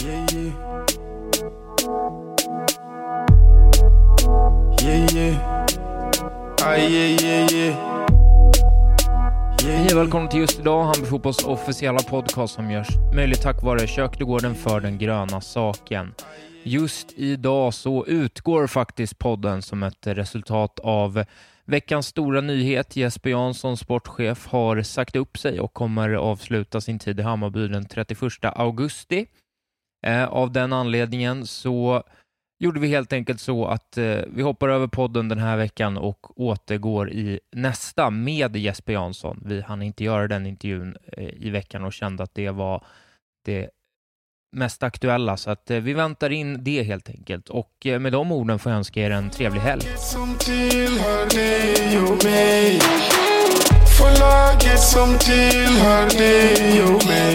Yeah, yeah. Yeah, yeah. Ah, yeah, yeah, yeah. Hej och välkommen till just idag, Hammarby Fotbolls officiella podcast som görs möjligt tack vare Kökdegården för den gröna saken. Just idag så utgår faktiskt podden som ett resultat av veckans stora nyhet. Jesper Jansson, sportchef, har sagt upp sig och kommer avsluta sin tid i Hammarby den 31 augusti. Eh, av den anledningen så gjorde vi helt enkelt så att eh, vi hoppar över podden den här veckan och återgår i nästa med Jesper Jansson. Vi hann inte göra den intervjun eh, i veckan och kände att det var det mest aktuella, så att eh, vi väntar in det helt enkelt. Och eh, med de orden får jag önska er en trevlig helg. Som tillhör dig och mig För laget som tillhör dig och mig